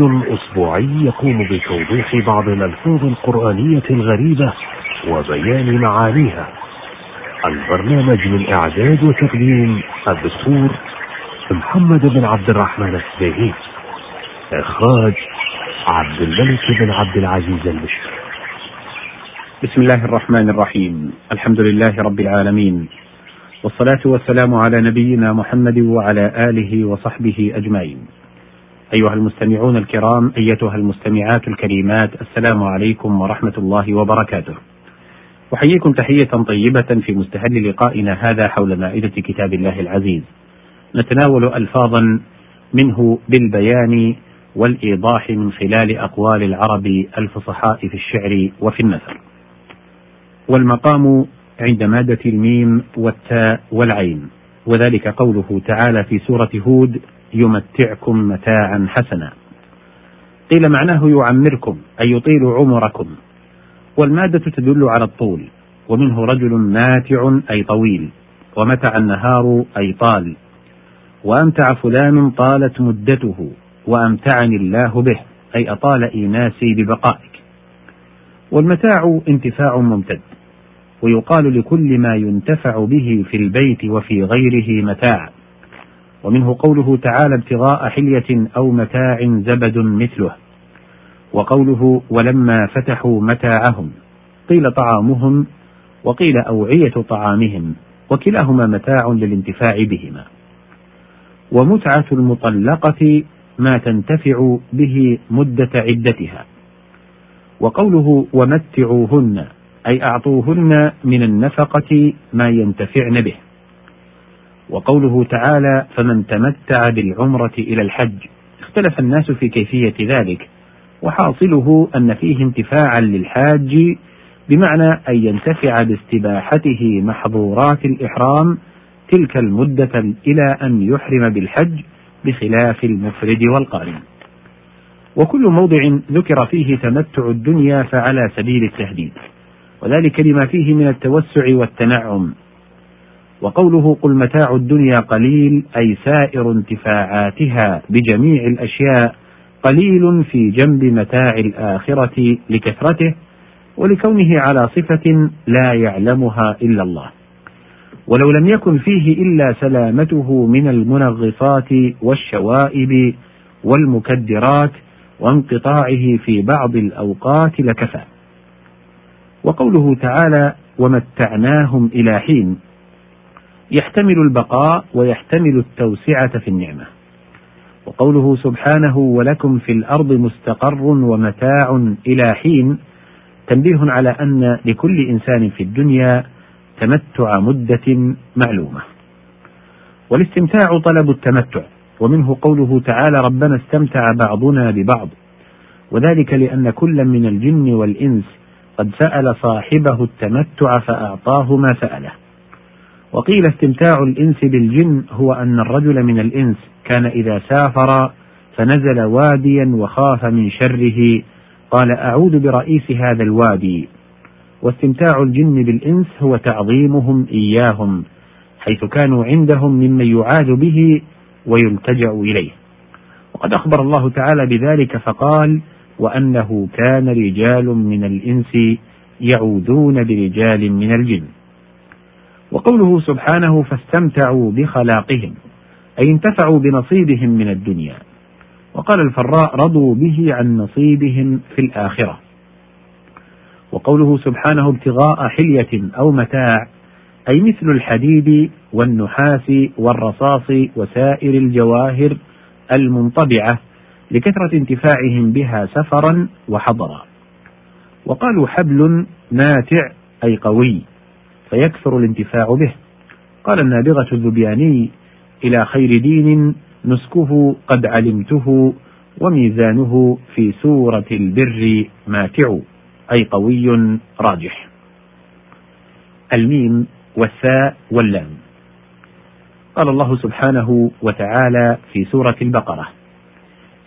الأسبوعي يقوم بتوضيح بعض الألفاظ القرآنية الغريبة وبيان معانيها. البرنامج من إعداد وتقديم الدكتور محمد بن عبد الرحمن السبيعي إخراج عبد الملك بن عبد العزيز المشري. بسم الله الرحمن الرحيم. الحمد لله رب العالمين. والصلاة والسلام على نبينا محمد وعلى آله وصحبه أجمعين. أيها المستمعون الكرام أيتها المستمعات الكريمات السلام عليكم ورحمة الله وبركاته. أحييكم تحية طيبة في مستهل لقائنا هذا حول مائدة كتاب الله العزيز. نتناول ألفاظا منه بالبيان والإيضاح من خلال أقوال العرب الفصحاء في الشعر وفي النثر. والمقام عند مادة الميم والتاء والعين وذلك قوله تعالى في سورة هود يمتعكم متاعا حسنا. قيل معناه يعمركم أي يطيل عمركم. والمادة تدل على الطول ومنه رجل ماتع أي طويل ومتع النهار أي طال. وأمتع فلان طالت مدته وأمتعني الله به أي أطال إيناسي ببقائك. والمتاع انتفاع ممتد ويقال لكل ما ينتفع به في البيت وفي غيره متاع. ومنه قوله تعالى ابتغاء حلية أو متاع زبد مثله وقوله ولما فتحوا متاعهم قيل طعامهم وقيل أوعية طعامهم وكلاهما متاع للانتفاع بهما. ومتعة المطلقة ما تنتفع به مدة عدتها. وقوله ومتعوهن أي أعطوهن من النفقة ما ينتفعن به. وقوله تعالى فمن تمتع بالعمرة إلى الحج اختلف الناس في كيفية ذلك وحاصله أن فيه انتفاعا للحاج بمعنى أن ينتفع باستباحته محظورات الإحرام تلك المدة إلى أن يحرم بالحج بخلاف المفرد والقارن. وكل موضع ذكر فيه تمتع الدنيا فعلى سبيل التهديد، وذلك لما فيه من التوسع والتنعم. وقوله قل متاع الدنيا قليل أي سائر انتفاعاتها بجميع الأشياء قليل في جنب متاع الآخرة لكثرته ولكونه على صفة لا يعلمها إلا الله. ولو لم يكن فيه إلا سلامته من المنغصات والشوائب والمكدرات وانقطاعه في بعض الأوقات لكفى. وقوله تعالى: ومتعناهم إلى حين يحتمل البقاء ويحتمل التوسعة في النعمة. وقوله سبحانه ولكم في الأرض مستقر ومتاع إلى حين تنبيه على أن لكل إنسان في الدنيا تمتع مدة معلومة. والاستمتاع طلب التمتع، ومنه قوله تعالى: ربنا استمتع بعضنا ببعض، وذلك لأن كل من الجن والإنس قد سأل صاحبه التمتع فأعطاه ما سأله. وقيل استمتاع الإنس بالجن هو أن الرجل من الإنس كان إذا سافر فنزل واديا وخاف من شره. قال أعوذ برئيس هذا الوادي. واستمتاع الجن بالإنس هو تعظيمهم إياهم حيث كانوا عندهم ممن يعاذ به ويلتجأ إليه. وقد أخبر الله تعالى بذلك فقال وأنه كان رجال من الإنس يعوذون برجال من الجن. وقوله سبحانه فاستمتعوا بخلاقهم أي انتفعوا بنصيبهم من الدنيا. وقال الفراء رضوا به عن نصيبهم في الآخرة. وقوله سبحانه ابتغاء حلية أو متاع أي مثل الحديد والنحاس والرصاص وسائر الجواهر المنطبعة لكثرة انتفاعهم بها سفرا وحضرا. وقالوا حبل ماتع أي قوي. فيكثر الانتفاع به. قال النابغة الذبياني إلى خير دين نسكه قد علمته وميزانه في سورة البر ماتع أي قوي راجح. الميم والثاء واللام. قال الله سبحانه وتعالى في سورة البقرة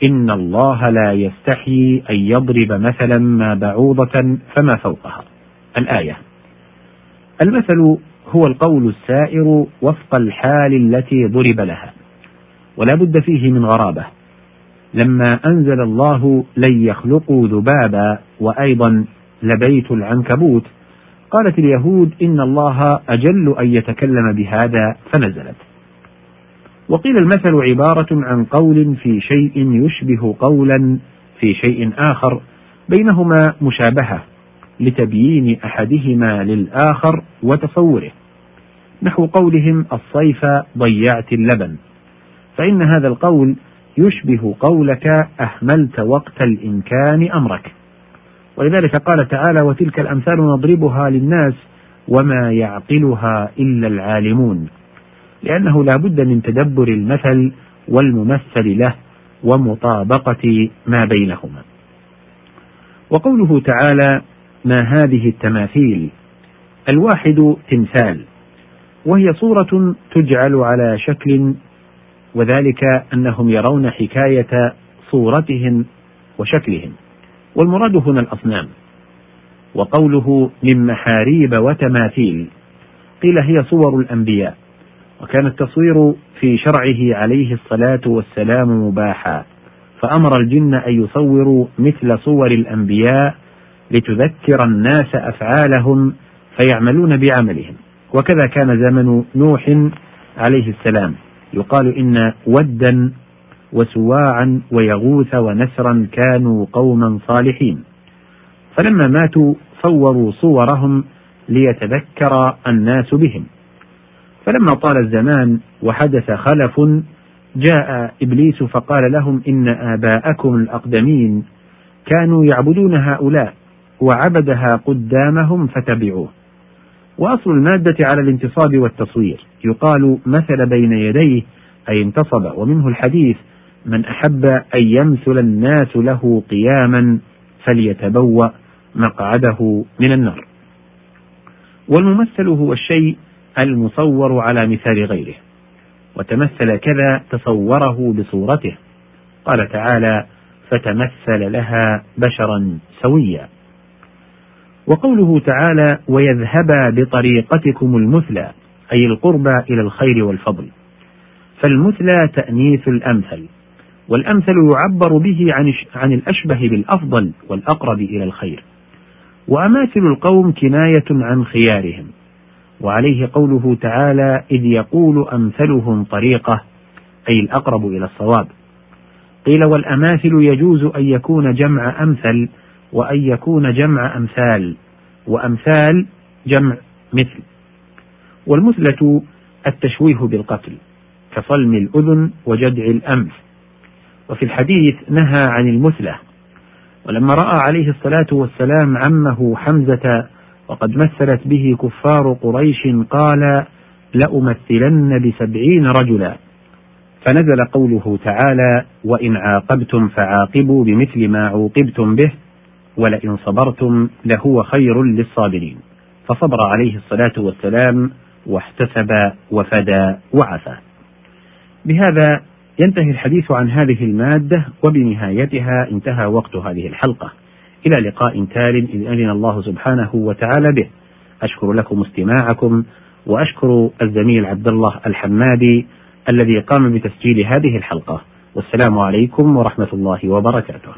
إن الله لا يستحيي أن يضرب مثلا ما بعوضة فما فوقها. الآية المثل هو القول السائر وفق الحال التي ضرب لها ولا بد فيه من غرابة. لما أنزل الله لن يخلقوا ذبابا وأيضا لبيت العنكبوت قالت اليهود إن الله أجل أن يتكلم بهذا فنزلت. وقيل المثل عبارة عن قول في شيء يشبه قولا في شيء آخر بينهما مشابهة. لتبيين أحدهما للآخر وتصوره. نحو قولهم الصيف ضيعت اللبن. فإن هذا القول يشبه قولك أهملت وقت الإمكان أمرك. ولذلك قال تعالى وتلك الأمثال نضربها للناس وما يعقلها إلا العالمون. لأنه لا بد من تدبر المثل والممثل له ومطابقة ما بينهما. وقوله تعالى ما هذه التماثيل. الواحد تمثال وهي صورة تجعل على شكل وذلك أنهم يرون حكاية صورتهم وشكلهم. والمراد هنا الأصنام. وقوله من محاريب وتماثيل قيل هي صور الأنبياء وكان التصوير في شرعه عليه الصلاة والسلام مباحا. فأمر الجن أن يصوروا مثل صور الأنبياء لتذكر الناس أفعالهم فيعملون بعملهم. وكذا كان زمن نوح عليه السلام. يقال إن ودا وسواعا ويغوث ونسرا كانوا قوما صالحين. فلما ماتوا صوروا صورهم ليتذكر الناس بهم. فلما طال الزمان وحدث خلف جاء إبليس فقال لهم إن آباءكم الأقدمين كانوا يعبدون هؤلاء. وعبدها قدامهم فتبعوه. وأصل المادة على الانتصاب والتصوير. يقال مثل بين يديه أي انتصب. ومنه الحديث من أحب أن يمثل الناس له قياما فليتبوأ مقعده من النار. والممثل هو الشيء المصور على مثال غيره. وتمثل كذا تصوره بصورته. قال تعالى فتمثل لها بشرا سويا. وقوله تعالى ويذهبا بطريقتكم المثلى أي القربى إلى الخير والفضل. فالمثلى تأنيث الأمثل والأمثل يعبر به عن عن الأشبه بالأفضل والأقرب إلى الخير. وأماثل القوم كناية عن خيارهم وعليه قوله تعالى إذ يقول أمثلهم طريقة أي الأقرب إلى الصواب. قيل والأماثل يجوز أن يكون جمع أمثل وأن يكون جمع أمثال وأمثال جمع مثل. والمثلة التشويه بالقتل كصلم الأذن وجدع الأنف. وفي الحديث نهى عن المثلة ولما رأى عليه الصلاة والسلام عمه حمزة وقد مثلت به كفار قريش قال لأمثلن بسبعين رجلا. فنزل قوله تعالى وإن عاقبتم فعاقبوا بمثل ما عوقبتم به. ولئن صبرتم لهو خير للصابرين. فصبر عليه الصلاة والسلام واحتسب وفدى وعفى بهذا ينتهي الحديث عن هذه المادة وبنهايتها انتهى وقت هذه الحلقة. إلى لقاء تال إن أذن الله سبحانه وتعالى به. أشكر لكم استماعكم وأشكر الزميل عبد الله الحمادي الذي قام بتسجيل هذه الحلقة. والسلام عليكم ورحمة الله وبركاته.